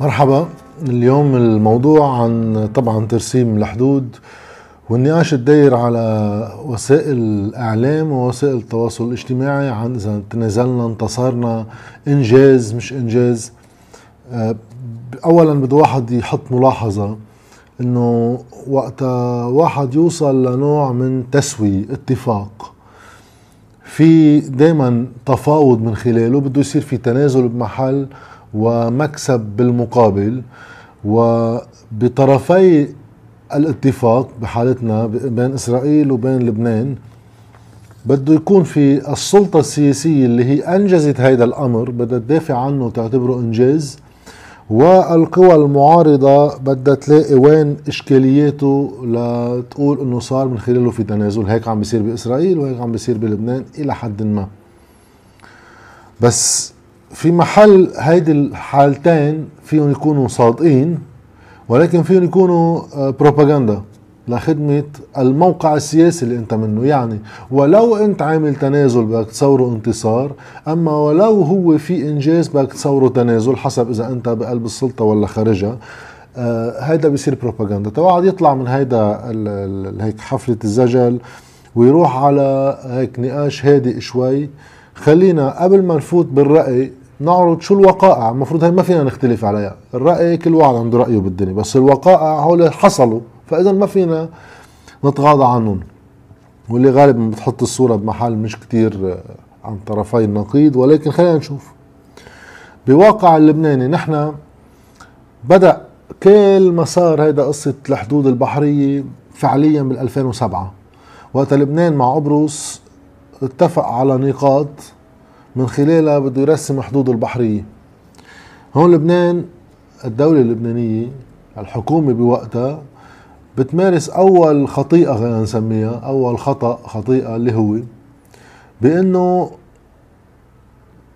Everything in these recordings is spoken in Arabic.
مرحبا. اليوم الموضوع عن طبعا ترسيم الحدود والنقاش الداير على وسائل الإعلام ووسائل التواصل الاجتماعي عن إذا تنازلنا انتصرنا إنجاز مش إنجاز. آه، اولا بده واحد يحط ملاحظة إنه وقت واحد يوصل لنوع من تسوية اتفاق. في دائما تفاوض من خلاله بده يصير في تنازل بمحل ومكسب بالمقابل وبطرفي الاتفاق بحالتنا بين إسرائيل وبين لبنان بده يكون في السلطة السياسية اللي هي أنجزت هذا الأمر بدها تدافع عنه وتعتبره إنجاز والقوى المعارضة بدها تلاقي وين إشكالياته لتقول إنه صار من خلاله في تنازل. هيك عم بيصير بإسرائيل وهيك عم بيصير بلبنان إلى حد ما. بس في محل هيدي الحالتين فيهم يكونوا صادقين ولكن فيهم يكونوا بروباغندا لخدمة الموقع السياسي اللي انت منه. يعني ولو انت عامل تنازل بدك تصوره انتصار اما ولو هو في انجاز بدك تصوره تنازل حسب اذا انت بقلب السلطة ولا خارجها آه هيدا بيصير بروباغندا. توعد يطلع من هيدا هيك حفلة الزجل ويروح على هيك نقاش هادئ شوي. خلينا قبل ما نفوت بالرأي نعرض شو الوقائع؟ المفروض هي ما فينا نختلف عليها. الرأي كل واحد عنده رأيه بالدنيا بس الوقائع هول حصلوا فإذا ما فينا نتغاضى عنهم. واللي غالبا بتحط الصورة بمحل مش كتير آه، عن طرفي النقيض ولكن خلينا نشوف. بواقع اللبناني نحن بدأ كل مسار هيدا قصة الحدود البحرية فعليا بال 2007 وقت لبنان مع قبرص اتفق على نقاط من خلالها بده يرسم حدوده البحرية. هون لبنان الدولة اللبنانية الحكومة بوقتها بتمارس أول خطيئة خلينا نسميها أول خطأ خطيئة اللي هو بأنه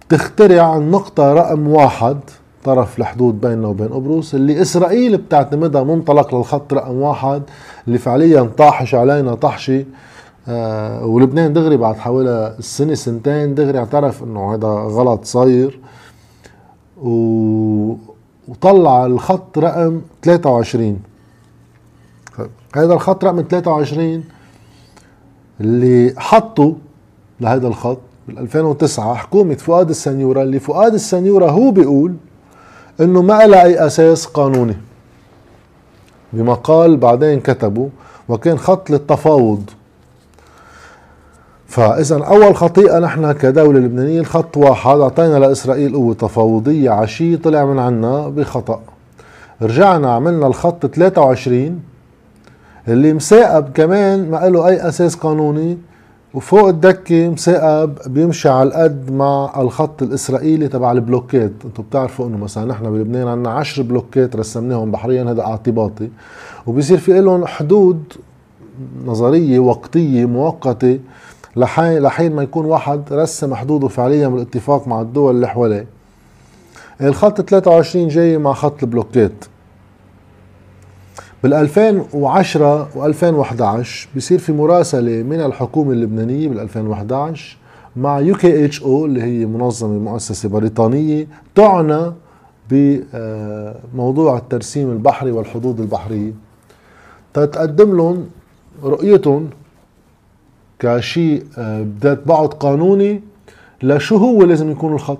تخترع النقطة رقم واحد طرف الحدود بيننا وبين قبرص اللي إسرائيل بتعتمدها منطلق للخط رقم واحد اللي فعليا طاحش علينا طحشة آه ولبنان دغري بعد حوالي السنة سنتين دغري اعترف إنه هذا غلط صاير. و... وطلع الخط رقم 23 هذا الخط رقم 23 اللي حطوا لهذا الخط بال 2009 حكومة فؤاد السنيورة اللي فؤاد السنيورة هو بيقول إنه ما لها أي أساس قانوني. بمقال بعدين كتبوا وكان خط للتفاوض. فإذا أول خطيئة نحن كدولة لبنانية الخط واحد أعطينا لإسرائيل قوة تفاوضية عشية طلع من عنا بخطأ. رجعنا عملنا الخط 23 اللي مساقب كمان ما له أي أساس قانوني وفوق الدكة مساقب بيمشي على القد مع الخط الإسرائيلي تبع البلوكات. أنتم بتعرفوا إنه مثلا نحن بلبنان عندنا عشر بلوكات رسمناهم بحريا هذا اعتباطي. وبيصير في لهم حدود نظرية وقتية مؤقتة لحين ما يكون واحد رسم حدوده فعليا بالاتفاق مع الدول اللي حواليه. الخط 23 جاي مع خط البلوكات بال 2010 و 2011 بصير في مراسلة من الحكومة اللبنانية بال 2011 مع UKHO اللي هي منظمة مؤسسة بريطانية تعنى بموضوع الترسيم البحري والحدود البحرية. تتقدم لهم رؤيتهم كشيء آه، ذات بعد قانوني لشو هو لازم يكون الخط.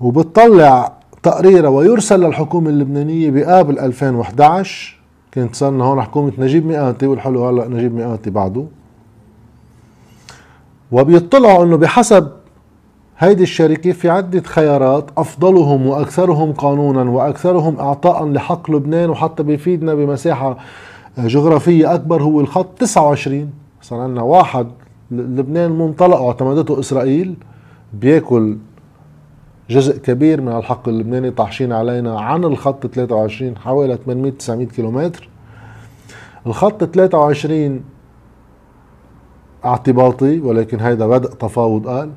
وبتطلع تقريره ويرسل للحكومة اللبنانية بآب 2011 كانت صارنا هون حكومة نجيب مئاتي والحلو هلا نجيب مئاتي بعده. وبيطلعوا إنه بحسب هيدي الشركة في عدة خيارات أفضلهم وأكثرهم قانونا وأكثرهم إعطاء لحق لبنان وحتى بيفيدنا بمساحة جغرافية أكبر هو الخط 29 صار عندنا واحد لبنان منطلق اعتمدته إسرائيل بياكل جزء كبير من الحق اللبناني طاحشين علينا عن الخط 23 حوالي 800 900 كيلومتر. الخط 23 اعتباطي ولكن هيدا بدء تفاوض قال.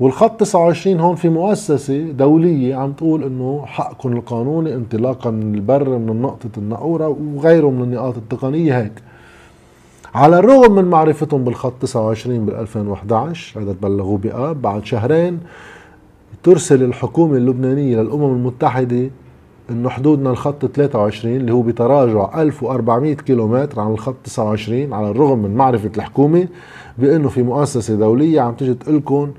والخط 29 هون في مؤسسة دولية عم تقول إنه حقكم القانوني انطلاقا من البر من نقطة النقورة وغيره من النقاط التقنية هيك. على الرغم من معرفتهم بالخط 29 بال 2011 هذا تبلغوا بآب بعد شهرين ترسل الحكومة اللبنانية للأمم المتحدة انه حدودنا الخط 23 اللي هو بتراجع 1400 كيلومتر عن الخط 29 على الرغم من معرفة الحكومة بأنه في مؤسسة دولية عم تجي تقول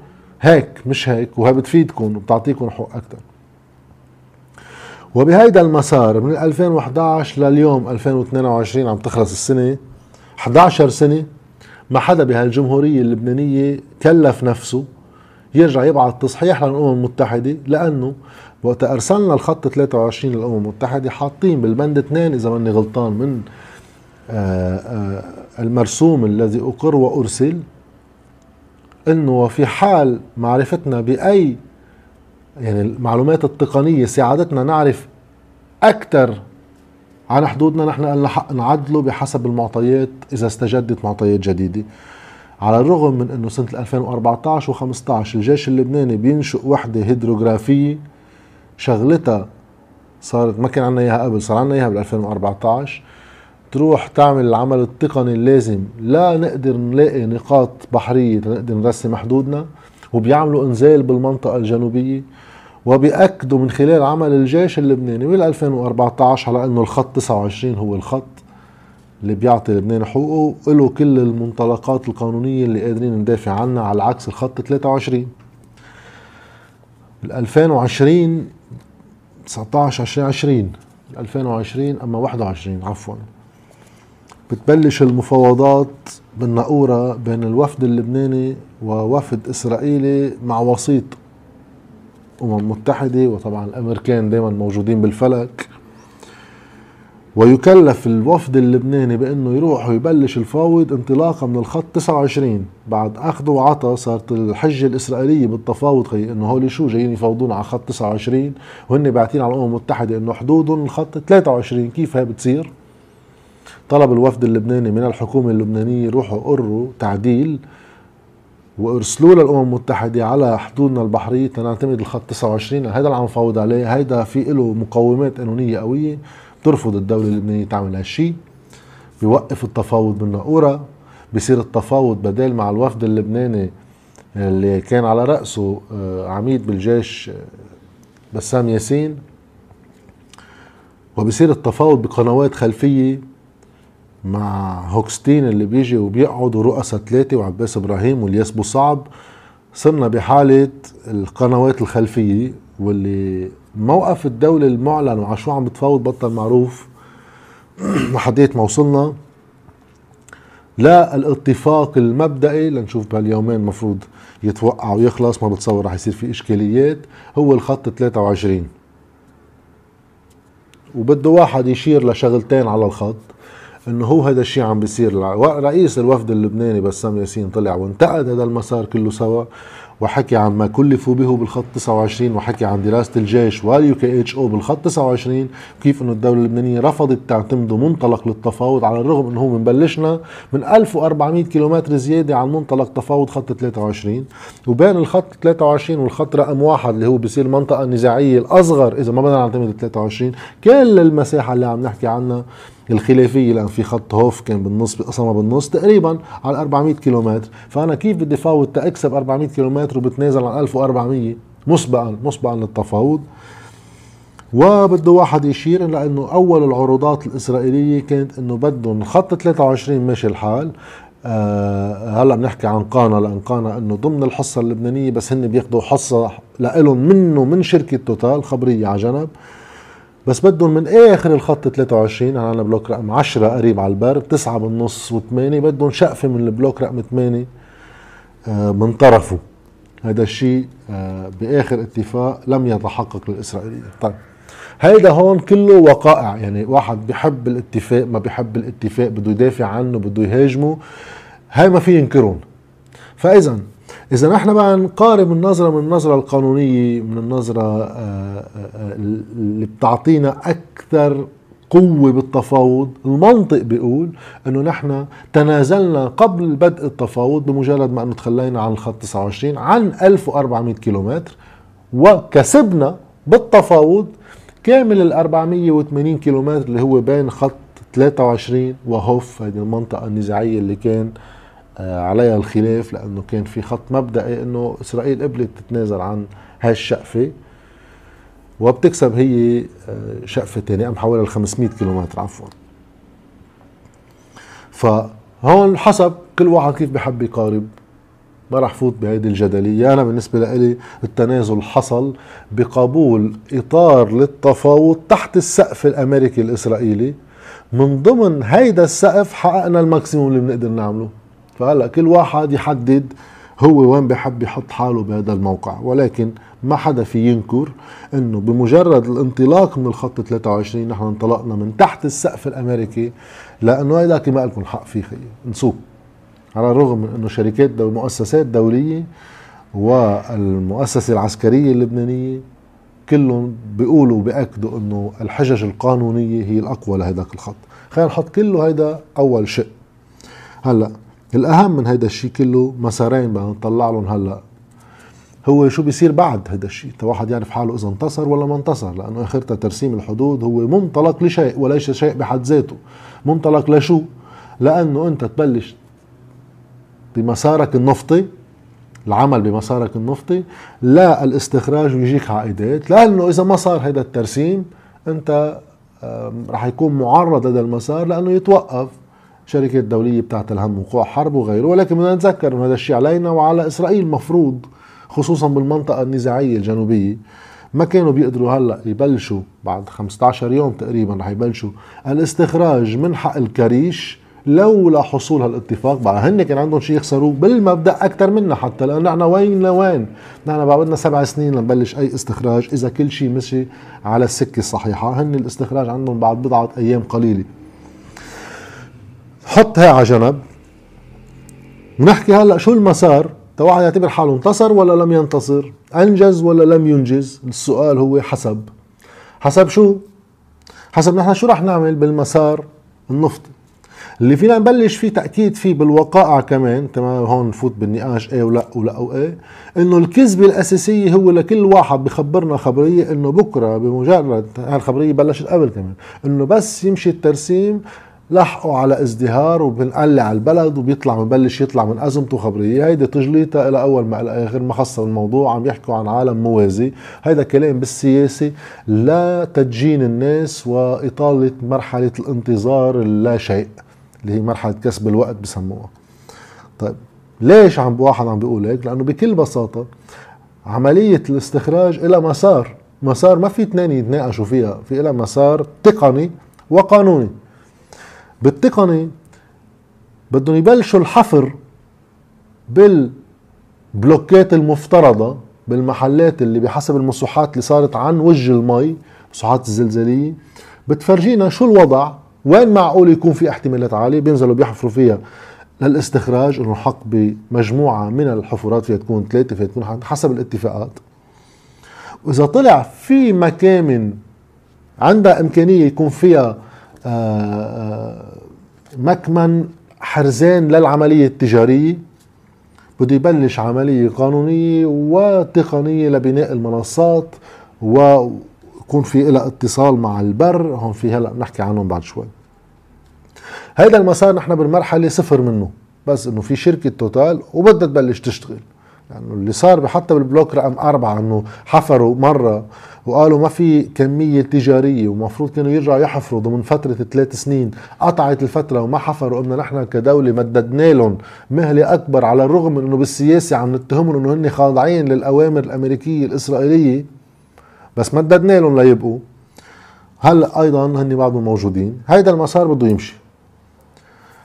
هيك مش هيك وهي بتفيدكم وبتعطيكم حقوق أكثر وبهيدا المسار من 2011 لليوم 2022 عم تخلص السنة 11 سنة ما حدا بهالجمهورية اللبنانية كلف نفسه يرجع يبعث تصحيح للأمم المتحدة لأنه وقت أرسلنا الخط 23 للأمم المتحدة حاطين بالبند 2 إذا ماني غلطان من آه، آه، المرسوم الذي أقر وأرسل أنه في حال معرفتنا بأي يعني المعلومات التقنية ساعدتنا نعرف أكثر عن حدودنا نحن لنا حق نعدله بحسب المعطيات إذا استجدت معطيات جديدة. على الرغم من أنه سنة 2014 و15 الجيش اللبناني بينشئ وحدة هيدروغرافية شغلتها صارت ما كان عندنا إياها قبل صار عندنا إياها بال 2014 تروح تعمل العمل التقني اللازم لا نقدر نلاقي نقاط بحرية نقدر نرسم حدودنا وبيعملوا إنزال بالمنطقة الجنوبية. وبيأكدوا من خلال عمل الجيش اللبناني بال 2014 على إنه الخط 29 هو الخط اللي بيعطي لبنان حقوقه له كل المنطلقات القانونية اللي قادرين ندافع عنها على عكس الخط 23 بال 2020 19 2020 2020 أما 21 عفوا. بتبلش المفاوضات بالنقورة بين الوفد اللبناني ووفد إسرائيلي مع وسيط أمم متحدة وطبعا الأمريكان دايما موجودين بالفلك ويكلف الوفد اللبناني بأنه يروح ويبلش الفاوض انطلاقا من الخط 29 بعد أخذ وعطى صارت الحجة الإسرائيلية بالتفاوض خي إنه هول شو جايين يفاوضون على خط 29 وهن باعتين على الأمم المتحدة إنه حدودهم الخط 23 كيف هي بتصير؟ طلب الوفد اللبناني من الحكومة اللبنانية روحوا قروا تعديل وارسلوه للأمم المتحدة على حدودنا البحرية تنعتمد الخط 29 هذا اللي عم نفاوض عليه. هيدا في له مقومات قانونية قوية بترفض الدولة اللبنانية تعمل هالشيء بيوقف التفاوض بالنقورة بصير التفاوض بدل مع الوفد اللبناني اللي كان على رأسه آه، عميد بالجيش آه، بسام ياسين. وبصير التفاوض بقنوات خلفية مع هوكستين اللي بيجي وبيقعدوا رؤساء ثلاثة وعباس إبراهيم والياس بوصعب صرنا بحالة القنوات الخلفية واللي موقف الدولة المعلن وعلى شو عم بتفاوض بطل معروف لحديت ما وصلنا. لا الاتفاق المبدئي لنشوف بهاليومين المفروض يتوقع ويخلص ما بتصور رح يصير في إشكاليات هو الخط 23 وبده واحد يشير لشغلتين على الخط. انه هو هذا الشيء عم بيصير. رئيس الوفد اللبناني بسام ياسين طلع وانتقد هذا المسار كله سوا وحكي عن ما كلفوا به بالخط 29 وحكي عن دراسة الجيش وال UKHO بالخط 29 كيف إنه الدولة اللبنانية رفضت تعتمده منطلق للتفاوض على الرغم إنه هو بلشنا من 1400 كيلومتر زيادة عن منطلق تفاوض خط 23 وبين الخط 23 والخط رقم واحد اللي هو بصير المنطقة النزاعية الأصغر إذا ما بدنا نعتمد 23 كل المساحة اللي عم نحكي عنها الخلافية لأن في خط هوف كان بالنص قسمها بالنص تقريبا على 400 كيلومتر. فأنا كيف بدي فاوض تأكسب 400 كيلومتر وبتنازل عن 1400 مسبقا مسبقا للتفاوض. وبده واحد يشير لأنه أول العروضات الإسرائيلية كانت إنه بدهم خط 23 ماشي الحال. آه هلأ بنحكي عن قانا لأن قانا إنه ضمن الحصة اللبنانية بس هن بياخذوا حصة لهم منه من شركة Total خبرية على جنب. بس بدهم من آخر الخط 23 عنا بلوك رقم 10 قريب على البر 9 بالنص و8 بدهم شقفة من البلوك رقم 8 آه، من طرفه. هذا الشيء آه، بآخر اتفاق لم يتحقق للإسرائيليين. طيب هيدا هون كله وقائع يعني واحد بحب الاتفاق ما بحب الاتفاق بده يدافع عنه بده يهاجمه هاي ما في ينكرون. فاذا اذا نحن بقى نقارب النظرة من النظرة القانونية من النظرة آه، آه، آه، اللي بتعطينا أكثر قوة بالتفاوض. المنطق بيقول إنه نحن تنازلنا قبل بدء التفاوض بمجرد ما إنه تخلينا عن الخط 29 عن 1400 كيلومتر وكسبنا بالتفاوض كامل ال 480 كيلومتر اللي هو بين خط 23 وهوف هذه المنطقة النزاعية اللي كان عليها الخلاف لأنه كان في خط مبدئي إنه إسرائيل قبلت تتنازل عن هاي الشقفه وبتكسب هي آه، شقفة ثانية محولها ل 500 كيلومتر عفوا. فهون حسب كل واحد كيف بحب يقارب. ما راح فوت بهيدي الجدلية. أنا بالنسبة لي التنازل حصل بقبول إطار للتفاوض تحت السقف الأمريكي الإسرائيلي. من ضمن هيدا السقف حققنا ال maximum اللي بنقدر نعمله. فهلا كل واحد يحدد هو وين بحب يحط حاله بهذا الموقع ولكن ما حدا في ينكر إنه بمجرد الانطلاق من الخط 23 نحن انطلقنا من تحت السقف الأمريكي لأنه هيدا ما لكم حق فيه خيي نسوق على الرغم من إنه شركات دو مؤسسات دولية والمؤسسة العسكرية اللبنانية كلهم بيقولوا بياكدوا إنه الحجج القانونية هي الأقوى لهذاك الخط. خلينا نحط كله هيدا أول شيء. هلا الأهم من هيدا الشيء كله مسارين بدنا نطلع لهم هلا. هو شو بيصير بعد هذا الشيء واحد يعرف حاله إذا انتصر ولا ما انتصر لأنه اخرتها ترسيم الحدود هو منطلق لشيء وليس شيء بحد ذاته. منطلق لشو؟ لأنه أنت تبلش بمسارك النفطي العمل بمسارك النفطي لا الاستخراج ويجيك عائدات لأنه إذا ما صار هذا الترسيم أنت رح يكون معرض هذا المسار لأنه يتوقف. شركات دولية بتاعت الهم وقوع حرب وغيره ولكن بدنا نتذكر إنه هذا الشيء علينا وعلى إسرائيل مفروض خصوصا بالمنطقة النزاعية الجنوبية. ما كانوا بيقدروا هلأ يبلشوا بعد 15 يوم تقريبا رح يبلشوا الاستخراج من حق الكريش لولا حصول هالاتفاق. بقى هن كان عندهم شيء يخسروه بالمبدأ أكثر منا حتى لأنه نحن وين لوين؟ نحن بقى بدنا سبع سنين لنبلش أي استخراج إذا كل شيء مشي على السكة الصحيحة. هن الاستخراج عندهم بعد بضعة أيام قليلة. حط هي على جنب. ونحكي هلأ شو المسار؟ واحد يعتبر حاله انتصر ولا لم ينتصر؟ أنجز ولا لم ينجز؟ السؤال هو حسب. حسب شو؟ حسب نحن شو رح نعمل بالمسار النفطي؟ اللي فينا نبلش فيه تأكيد فيه بالوقائع كمان تمام هون نفوت بالنقاش إيه ولا ولا وايه إنه الكذبة الأساسية هو لكل واحد بخبرنا خبرية إنه بكرة بمجرد هالخبرية بلشت قبل كمان إنه بس يمشي الترسيم لحقوا على ازدهار وبنقلع البلد وبيطلع ببلش يطلع من أزمته خبرية. هيدي تجليطها إلى أول ما إلى آخر ما خص الموضوع عم يحكوا عن عالم موازي. هيدا كلام بالسياسة لا تدجين الناس وإطالة مرحلة الانتظار اللا شيء اللي هي مرحلة كسب الوقت بسموها. طيب ليش عم واحد عم بيقول هيك؟ لأنه بكل بساطة عملية الاستخراج لها مسار مسار ما في اثنين يتناقشوا فيها في لها مسار تقني وقانوني. بالتقني بدهم يبلشوا الحفر بالبلوكات المفترضة بالمحلات اللي بحسب المسوحات اللي صارت عن وجه المي مسوحات الزلزالية. بتفرجينا شو الوضع وين معقول يكون في احتمالات عالية بينزلوا بيحفروا فيها للاستخراج إنه حق بمجموعة من الحفرات فيها تكون ثلاثة فيها تكون حسب الاتفاقات. وإذا طلع في مكامن عندها إمكانية يكون فيها مكمن حرزان للعملية التجارية. بده يبلش عملية قانونية وتقنية لبناء المنصات ويكون في لها اتصال مع البر. هون في هلأ نحكي عنهم بعد شوي. هيدا المسار نحن بالمرحلة صفر منه بس إنه في شركة توتال وبدها تبلش تشتغل. يعني اللي صار حتى بالبلوك رقم أربعة أنه حفروا مرة وقالوا ما في كمية تجارية ومفروض كانوا يرجعوا يحفروا ضمن فترة ثلاث سنين. قطعت الفترة وما حفروا. قلنا نحن كدولة مددنا لهم مهلة أكبر على الرغم من أنه بالسياسة عم نتهمهم أنه هن خاضعين للأوامر الأمريكية الإسرائيلية. بس مددنا لهم ليبقوا. هلأ أيضا هن بعضهم موجودين. هيدا المسار بده يمشي.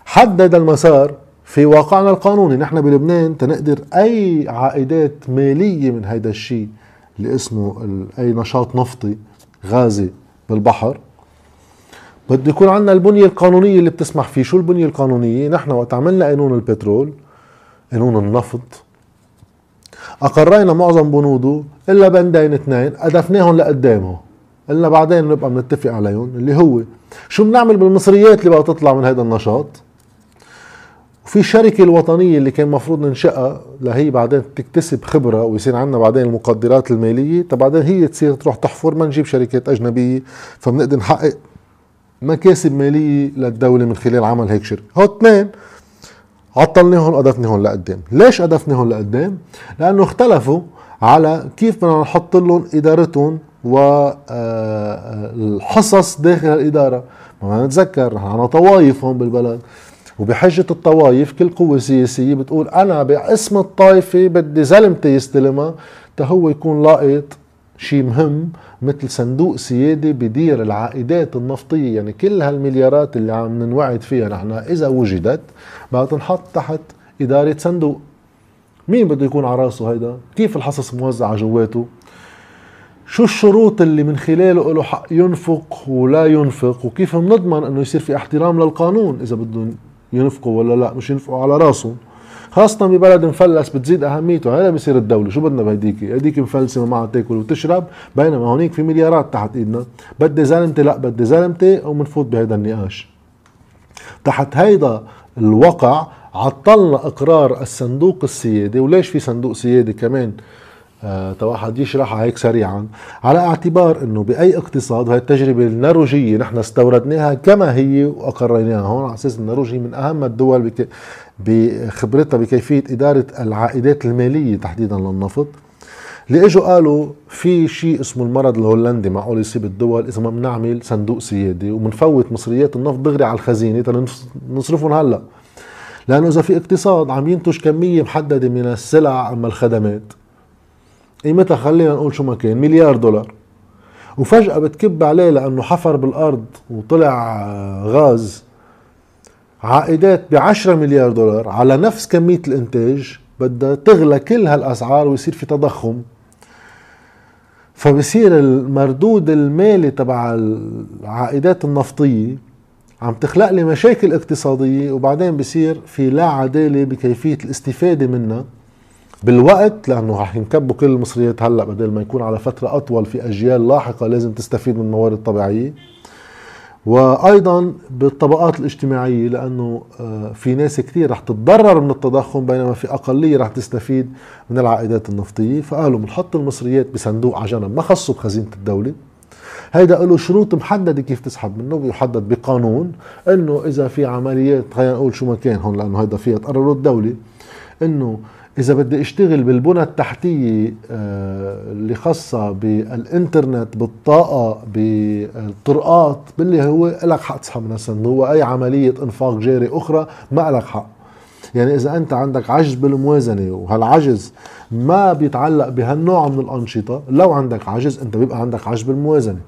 حدد المسار في واقعنا القانوني نحن بلبنان تنقدر أي عائدات مالية من هيدا الشيء اللي اسمه أي نشاط نفطي غازي بالبحر. بده يكون عندنا البنية القانونية اللي بتسمح فيه. شو البنية القانونية؟ نحن وقت عملنا قانون البترول قانون النفط أقرينا معظم بنوده إلا بندين اثنين أدفناهم لقدامهم قلنا بعدين نبقى بنتفق عليهم اللي هو شو بنعمل بالمصريات اللي بقى تطلع من هذا النشاط؟ في الشركة الوطنية اللي كان مفروض ننشأها لهي بعدين تكتسب خبرة ويصير عندنا بعدين المقدرات المالية بعدين هي تصير تروح تحفر ما نجيب شركات أجنبية فبنقدر نحقق مكاسب مالية للدولة من خلال عمل هيك شركة. هو اثنين عطلناهم وأضفناهم لقدام. ليش أضفناهم لقدام؟ لأنه اختلفوا على كيف بدنا نحط لهم إدارتهم والحصص آه، داخل الإدارة. ما نتذكر عنا طوايف هون بالبلد. وبحجة الطوايف كل قوة سياسية بتقول أنا باسم الطائفة بدي زلمتي يستلمها هو يكون لاقط شيء مهم مثل صندوق سيادي بدير العائدات النفطية. يعني كل هالمليارات اللي عم ننوعد فيها نحن إذا وجدت بدها تنحط تحت إدارة صندوق. مين بده يكون على راسه هيدا؟ كيف الحصص موزعة جواته؟ شو الشروط اللي من خلاله له حق ينفق ولا ينفق؟ وكيف بنضمن إنه يصير في احترام للقانون إذا بدهم ينفقوا ولا لا؟ مش ينفقوا على راسهم. خاصة ببلد مفلس بتزيد أهميته. هذا بصير الدولة. شو بدنا بهديكي هديك مفلسة ما معها تاكل وتشرب بينما هونيك في مليارات تحت إيدنا. بدي زلمتي لا بدي زلمتي ومنفوت بهذا النقاش. تحت هيدا الوقع عطلنا إقرار الصندوق السيادي. وليش في صندوق سيادي كمان؟ آه واحد يشرحها هيك سريعا على اعتبار إنه بأي اقتصاد وهي التجربة النرويجية نحن استوردناها كما هي وأقريناها هون على أساس النرويج من أهم الدول بك بخبرتها بكيفية إدارة العائدات المالية تحديدا للنفط. اللي إجوا قالوا في شيء اسمه المرض الهولندي معقول يصيب الدول إذا ما بنعمل صندوق سيادي وبنفوت مصريات النفط دغري على الخزينة نصرفهم هلأ. لأنه إذا في اقتصاد عم ينتج كمية محددة من السلع أما الخدمات. قيمتها خلينا نقول شو ما كان؟ مليار دولار. وفجأة بتكب عليه لأنه حفر بالأرض وطلع غاز. عائدات ب 10 مليار دولار على نفس كمية الإنتاج بدها تغلى كل هالأسعار ويصير في تضخم. فبصير المردود المالي تبع العائدات النفطية عم تخلق لي مشاكل اقتصادية وبعدين بصير في لا عدالة بكيفية الاستفادة منها. بالوقت لأنه رح ينكبوا كل المصريات هلأ بدل ما يكون على فترة أطول في أجيال لاحقة لازم تستفيد من الموارد الطبيعية. وأيضا بالطبقات الاجتماعية لأنه آه، في ناس كثير رح تتضرر من التضخم بينما في أقلية رح تستفيد من العائدات النفطية. فقالوا بنحط المصريات بصندوق على جنب ما خصوا بخزينة الدولة. هيدا له شروط محددة كيف تسحب منه بيحدد بقانون إنه إذا في عمليات خلينا نقول شو ما كان هون لأنه هيدا فيها تقرره الدولة إنه إذا بدي أشتغل بالبنى التحتية آه، اللي خاصة بالإنترنت بالطاقة بالطرقات باللي هو لك حق تسحب من الصندوق واي عملية إنفاق جاري أخرى ما لك حق. يعني إذا أنت عندك عجز بالموازنة وهالعجز ما بيتعلق بهالنوع من الأنشطة لو عندك عجز أنت بيبقى عندك عجز بالموازنة.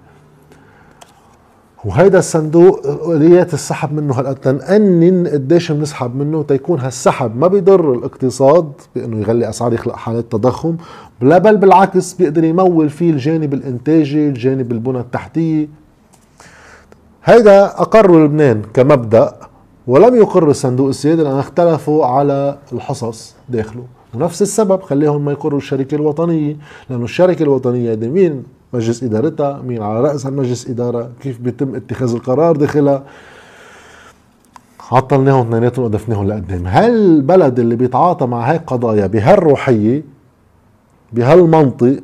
وهيدا الصندوق اليات السحب منه هلا تنقنن قديش بنسحب منه تيكون هالسحب ما بيضر الاقتصاد بأنه يغلي أسعار يخلق حالات تضخم لا بل بالعكس بيقدر يمول فيه الجانب الإنتاجي الجانب البنى التحتيه هيدا اقره لبنان كمبدأ ولم يقر الصندوق السيادي لأن اختلفوا على الحصص داخله. ونفس السبب خليهم ما يقروا الشركة الوطنية لأنه الشركة الوطنية دي مين مجلس إدارتها مين على رأس هالمجلس إدارة كيف بيتم اتخاذ القرار داخلها. عطلناهم اثنيناتهم ودفناهم لقدام هالبلد اللي بيتعاطى مع هيك قضايا بهالروحية بهالمنطق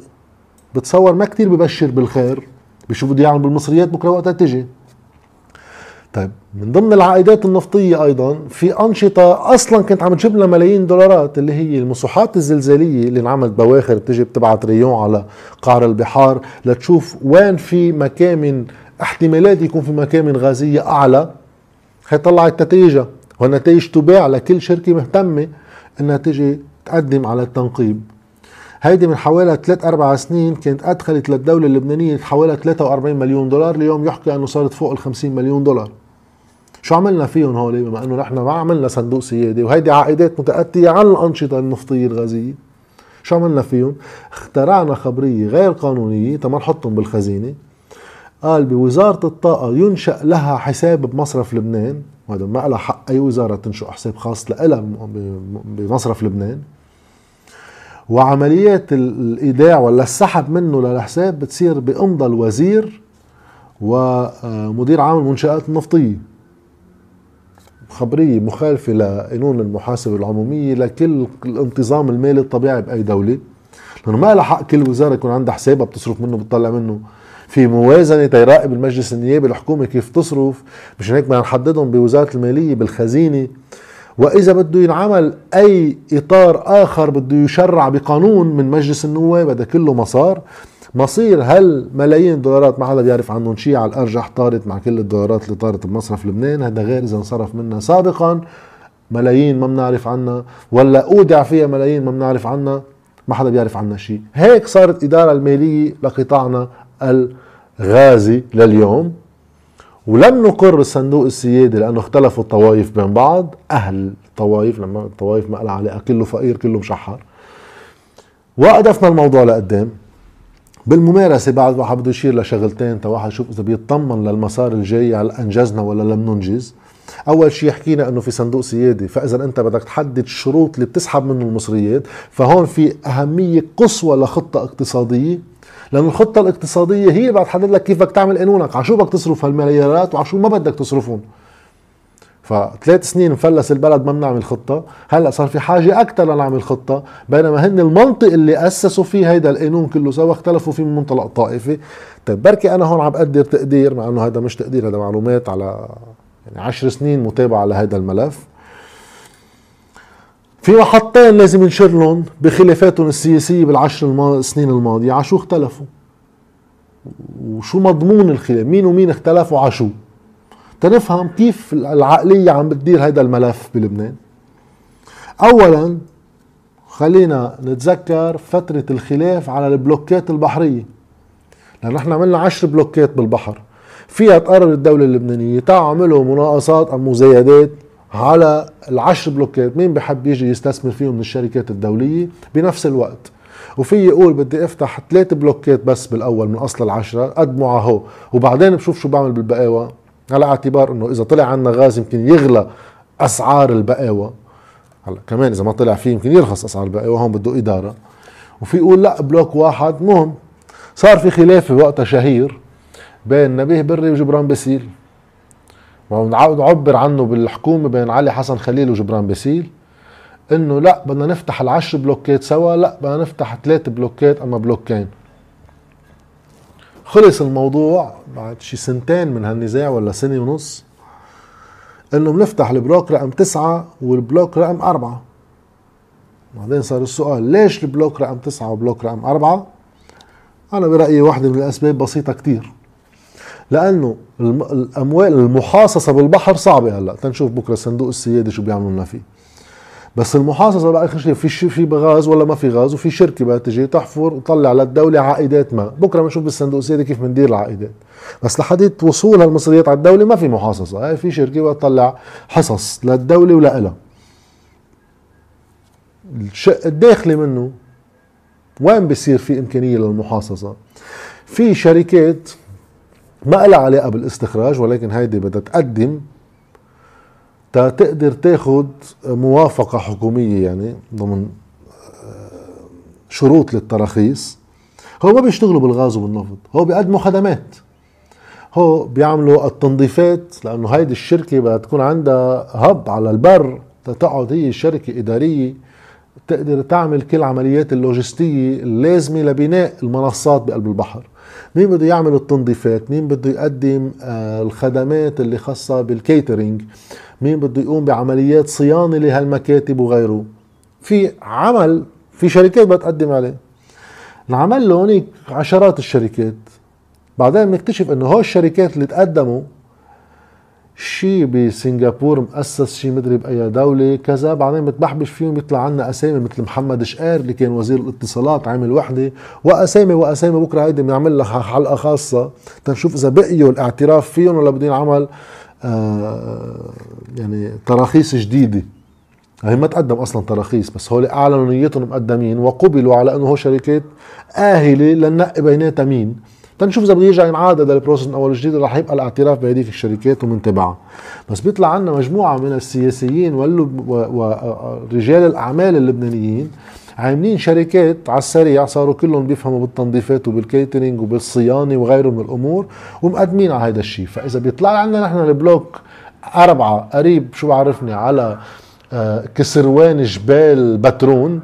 بتصور ما كتير ببشر بالخير بشوف بده يعمل بالمصريات بكرة وقتها تجي؟ طيب من ضمن العائدات النفطية أيضا في أنشطة أصلا كانت عم تجيب لنا ملايين دولارات اللي هي المسوحات الزلزالية اللي انعملت بواخر بتجي بتبعت ريون على قعر البحار لتشوف وين في مكامن احتمالات يكون في مكامن غازية أعلى. هي طلعت نتائجها والنتائج تباع لكل شركة مهتمة إنها تجي تقدم على التنقيب. هيدي من حوالي 3 4 سنين كانت أدخلت للدولة اللبنانية حوالي 43 مليون دولار اليوم يحكى أنه صارت فوق ال 50 مليون دولار. شو عملنا فيهم هول؟ بما أنه نحن ما عملنا صندوق سيادي وهيدي عائدات متأتية عن الأنشطة النفطية الغازية. شو عملنا فيهم؟ اخترعنا خبرية غير قانونية تما نحطهم بالخزينة. قال بوزارة الطاقة ينشأ لها حساب بمصرف لبنان. وهذا ما لها حق أي وزارة تنشئ حساب خاص لها بمصرف لبنان. وعمليات الإيداع ولا السحب منه للحساب بتصير بأمضى الوزير ومدير عام المنشآت النفطية. خبرية مخالفة لقانون المحاسبة العمومية لكل الانتظام المالي الطبيعي بأي دولة. لأنه ما لها حق كل وزارة يكون عندها حسابها بتصرف منه بتطلع منه. في موازنة تيراقب المجلس النيابي الحكومة كيف تصرف مشان هيك بدنا نحددهم بوزارة المالية بالخزينة وإذا بده ينعمل أي إطار آخر بده يشرع بقانون من مجلس النواب هذا كله مسار. مصير هل ملايين الدولارات ما حدا بيعرف عنهم شيء على الأرجح طارت مع كل الدولارات اللي طارت بمصرف لبنان هذا غير إذا انصرف منها. سابقا ملايين ما بنعرف عنها ولا أودع فيها ملايين ما بنعرف عنها ما حدا بيعرف عنها شيء هيك صارت الاداره المالية لقطاعنا الغازي لليوم. ولم نقر الصندوق السيادي لأنه اختلفوا الطوائف بين بعض. أهل الطوائف لما الطوائف ما لها علاقة كله فقير كله مشحر. وقدفنا الموضوع لقدام. بالممارسة بعد واحد بده يشير لشغلتين تا واحد يشوف إذا بيطمن للمسار الجاي على أنجزنا ولا لم ننجز. أول شيء حكينا إنه في صندوق سيادي فإذا أنت بدك تحدد الشروط اللي بتسحب منه المصريات فهون في أهمية قصوى لخطة اقتصادية. لأن الخطة الاقتصادية هي اللي بتحدد لك كيف بدك تعمل قانونك على شو بدك تصرف هالمليارات وعلى شو ما بدك تصرفهم. فثلاث سنين مفلس البلد ما بنعمل خطة هلأ صار في حاجة أكثر لنعمل خطة بينما هن المنطق اللي أسسوا فيه هيدا القانون كله سوا اختلفوا فيه من منطلق طائفي. طيب بركي أنا هون عم بقدر تقدير مع إنه هذا مش تقدير هذا معلومات على يعني عشر سنين متابعة لهذا الملف. في محطين لازم نشر لهم بخلافاتهم السياسية بالعشر السنين الماضية. على شو اختلفوا. وشو مضمون الخلاف؟ مين ومين اختلفوا؟ على شو تنفهم كيف العقلية عم بتدير هذا الملف بلبنان. أولا خلينا نتذكر فترة الخلاف على البلوكات البحرية. لأن إحنا عملنا عشر بلوكات بالبحر. فيها تقرر الدولة اللبنانية تعملوا مناقصات أو مزايدات. على العشر بلوكات مين بحب يجي يستثمر فيهم من الشركات الدولية؟ بنفس الوقت. وفي يقول بدي افتح ثلاث بلوكات بس بالأول من أصل العشرة قدموا هو. وبعدين بشوف شو بعمل بالبقاوى على اعتبار إنه إذا طلع عنا غاز يمكن يغلى أسعار البقاوى هلأ كمان إذا ما طلع فيه يمكن يرخص أسعار البقاوى هون بده إدارة. وفي يقول لأ بلوك واحد منهم. صار في خلاف وقتها شهير بين نبيه بري وجبران باسيل عبر عنه بالحكومة بين علي حسن خليل وجبران باسيل إنه لا بدنا نفتح العشر بلوكات سوا لا بدنا نفتح ثلاث بلوكات أما بلوكين. خلص الموضوع بعد شي سنتين من هالنزاع ولا سنة ونص إنه بنفتح البلوك رقم تسعة والبلوك رقم أربعة. بعدين صار السؤال ليش البلوك رقم تسعة وبلوك رقم أربعة؟ أنا برأيي واحدة من الأسباب بسيطة كتير. لأنه الأموال المحاصصة بالبحر صعبة هلأ. تنشوف بكرة الصندوق السيادي شو بيعملوا لنا فيه. بس المحاصصة بقى اخر شيء في في غاز ولا ما في غاز وفي شركة بقى تجي تحفر وتطلع للدولة عائدات ما. بكرة بنشوف بالصندوق السيادي كيف بندير العائدات. بس لحد وصول هالمصريات على الدولة ما في محاصصة. هاي في شركة بقى تطلع حصص للدولة ولها الشق الداخلي منه وين بصير في إمكانية للمحاصصة؟ في شركات ما لها علاقة بالاستخراج ولكن هيدي بدها تقدم تقدر تاخذ موافقة حكومية يعني ضمن آه، شروط للتراخيص. هو ما بيشتغلوا بالغاز وبالنفط هو بيقدموا خدمات. هو بيعملوا التنظيفات لأنه هيدي الشركة بدها تكون عندها هب على البر تقعد هي شركة إدارية تقدر تعمل كل عمليات اللوجستية اللازمة لبناء المنصات بقلب البحر. مين بده يعمل التنظيفات؟ مين بده يقدم آه، الخدمات اللي خاصة بالكيترينج مين بده يقوم بعمليات صيانة لهالمكاتب وغيره؟ في عمل في شركات بتقدم عليه. له هونيك عشرات الشركات. بعدين بنكتشف إنه هول الشركات اللي تقدموا شي بسنغافور مؤسس شي مدري بأي دولة كذا بعدين بتبحبش فيهم يطلع عنا أسامي مثل محمد شقير اللي كان وزير الاتصالات عامل وحدة وأسامي وأسامي بكرة هيدي بنعمل لها حلقة خاصة تنشوف إذا بقيوا الاعتراف فيهم ولا بدهم عمل آه يعني تراخيص جديدة. هي ما تقدم أصلا تراخيص بس هول أعلنوا نيتهم مقدمين وقبلوا على إنه هو شركات آه هلأ لننقي بيناتها مين؟ تنشوف إذا بده يرجع ينعاد هذا ال process من أول وجديد رح يبقى الاعتراف بهذيك الشركات ومن تبعها. بس بيطلع عنا مجموعة من السياسيين ورجال الأعمال اللبنانيين عاملين شركات على السريع صاروا كلهم بيفهموا بالتنظيفات وبال catering وبالصيانة وغيره من الأمور ومقدمين على هذا الشيء. فإذا بيطلع عنا نحن البلوك أربعة قريب شو بعرفني؟ على آه، كسروان جبيل بترون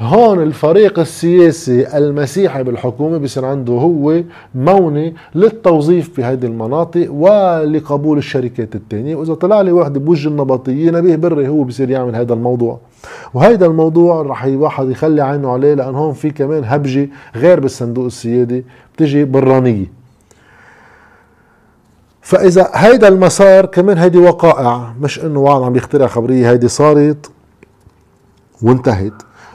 هون الفريق السياسي المسيحي بالحكومة بصير عنده هو مونة للتوظيف هذه المناطق ولقبول الشركات الثانية وإذا طلع لي واحد بوجه النبطية نبيه بري هو بصير يعمل هذا الموضوع. وهيدا الموضوع رح واحد يخلي عينه عليه لأن هون في كمان هبجة غير بالصندوق السيادي بتجي برانية فإذا هيدا المسار كمان هيدي وقائع مش إنه واحد عم يخترع خبرية هيدي صارت. وانتهت.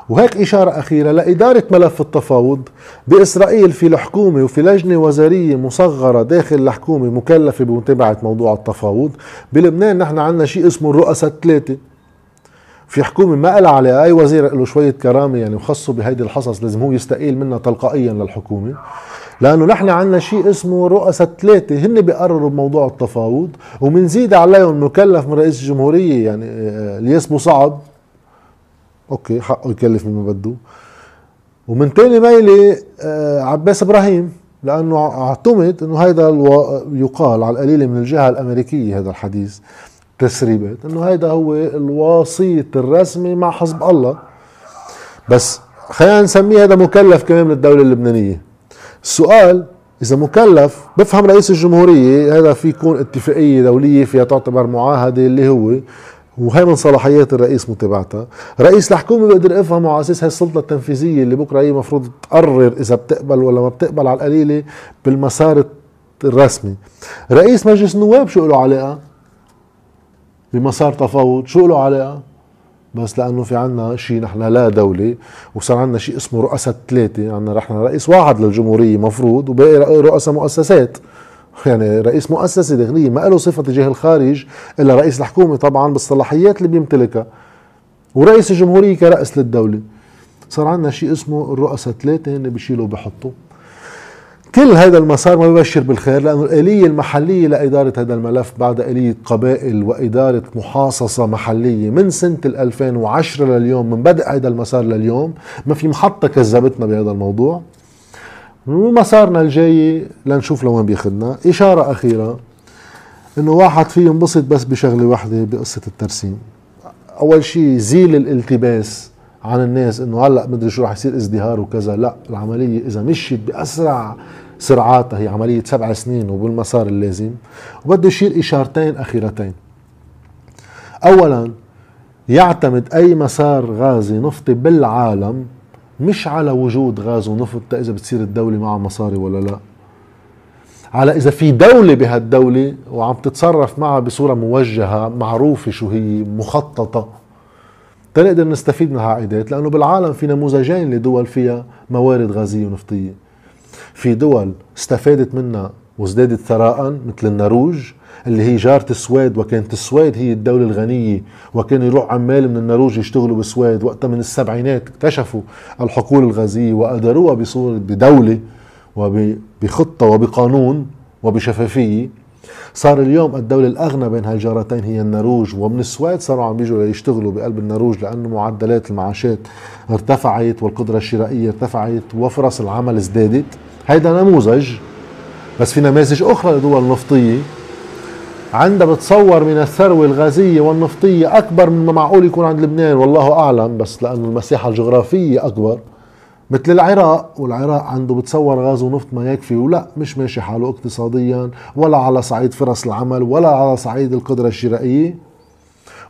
وهيك إشارة أخيرة لإدارة ملف التفاوض بإسرائيل في الحكومة وفي لجنة وزارية مصغرة داخل الحكومة مكلفة بمتابعة موضوع التفاوض. بلبنان نحن عندنا شيء اسمه الرؤساء الثلاثة. في حكومة ما قال عليها أي وزير له شوية كرامة يعني وخصه بهيدي الحصص لازم هو يستقيل منها تلقائيا للحكومة. لأنه نحن عندنا شيء اسمه رؤساء ثلاثة هن بيقرروا بموضوع التفاوض. ومنزيد عليهم مكلف من رئيس الجمهورية يعني آه، الياس بو صعب أوكي حقه يكلف مما بده. ومن تاني ميلة آه، عباس إبراهيم لأنه اعتمد إنه هيدا يقال على القليلة من الجهة الأمريكية هذا الحديث تسريبات إنه هيدا هو الوسيط الرسمي مع حزب الله. بس خلينا نسميه هذا مكلف كمان من الدولة اللبنانية. السؤال إذا مكلف بفهم رئيس الجمهورية هذا في يكون اتفاقية دولية فيها تعتبر معاهدة اللي هو وهي من صلاحيات الرئيس متابعتها. رئيس الحكومة بقدر افهمه على أساس هي السلطه التنفيذية اللي بكرة هي المفروض تقرر إذا بتقبل ولا ما بتقبل على القليلة بالمسار الرسمي. رئيس مجلس النواب شو له علاقة؟ بمسار تفاوض. شو له علاقة؟ بس لأنه في عنا شيء نحن لا دولة وصار عنا شيء اسمه رؤساء ثلاثة. عنا نحن رئيس واحد للجمهورية مفروض وباقي رؤساء مؤسسات. يعني رئيس مؤسسة داخلية ما له صفة تجاه الخارج إلا رئيس الحكومة طبعا بالصلاحيات اللي بيمتلكها ورئيس الجمهورية كرئيس للدولة. صار عندنا شيء اسمه الرؤساء ثلاثة هن بيشيلوا وبيحطوا. كل هذا المسار ما ببشر بالخير لأنه الآلية المحلية لإدارة هذا الملف بعد آلية قبائل وإدارة محاصصة محلية من سنة 2010 لليوم من بدء هذا المسار لليوم ما في محطة كذبتنا بهذا الموضوع. ومسارنا الجاي لنشوف لوين بياخذنا إشارة أخيرة إنه واحد فيه ينبسط بس بشغلة واحدة بقصة الترسيم. أول شيء زيل الالتباس عن الناس إنه هلأ مدري شو رح يصير ازدهار وكذا. لا العملية إذا مشيت بأسرع سرعاتها هي عملية سبع سنين وبالمسار اللازم. وبده يشير إشارتين أخيرتين. اولا يعتمد أي مسار غازي نفطي بالعالم مش على وجود غاز ونفط إذا بتصير الدولة معها مصاري ولا لا. على إذا في دولة بهالدولة وعم تتصرف معها بصورة موجهة معروفة شو هي مخططة تنقدر نستفيد من العائدات لأنه بالعالم في نموذجين لدول فيها موارد غازية ونفطية. في دول استفادت منها وازدادت ثراء مثل النرويج اللي هي جارة السويد وكانت السويد هي الدولة الغنية وكانوا يروح عمال من النرويج يشتغلوا بالسويد. وقتها من السبعينات اكتشفوا الحقول الغازية وأداروها بصورة بدولة وبخطة وبقانون وبشفافية. صار اليوم الدولة الأغنى بين هالجارتين هي النرويج ومن السويد صاروا عم بيجوا ليشتغلوا بقلب النرويج لأنه معدلات المعاشات ارتفعت والقدرة الشرائية ارتفعت وفرص العمل ازدادت. هيدا نموذج بس في نماذج أخرى لدول نفطية عندها بتصور من الثروة الغازية والنفطية أكبر مما معقول يكون عند لبنان والله أعلم بس لأنه المساحة الجغرافية أكبر. مثل العراق والعراق عنده بتصور غاز ونفط ما يكفي ولا مش ماشي حاله اقتصاديا ولا على صعيد فرص العمل ولا على صعيد القدرة الشرائية.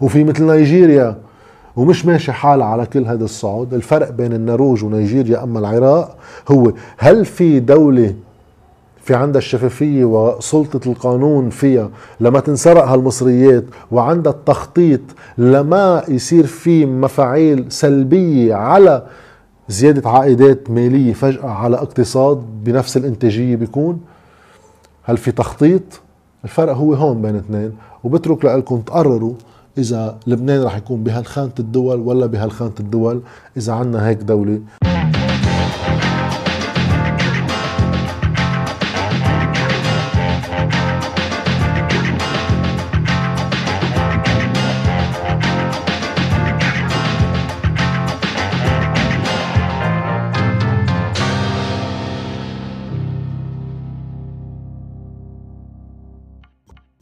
وفي مثل نيجيريا ومش ماشي حالها على كل هذا الصعود. الفرق بين النرويج ونيجيريا أما العراق هو هل في دولة في عندها الشفافية وسلطة القانون فيها لما تنسرق هالمصريات وعندها التخطيط لما يصير في مفاعيل سلبية على زيادة عائدات مالية فجأة على اقتصاد بنفس الإنتاجية بيكون. هل في تخطيط؟ الفرق هو هون بين اثنين وبترك لكم تقرروا إذا لبنان رح يكون بهالخانة الدول ولا بهالخانة الدول إذا عنا هيك دولة.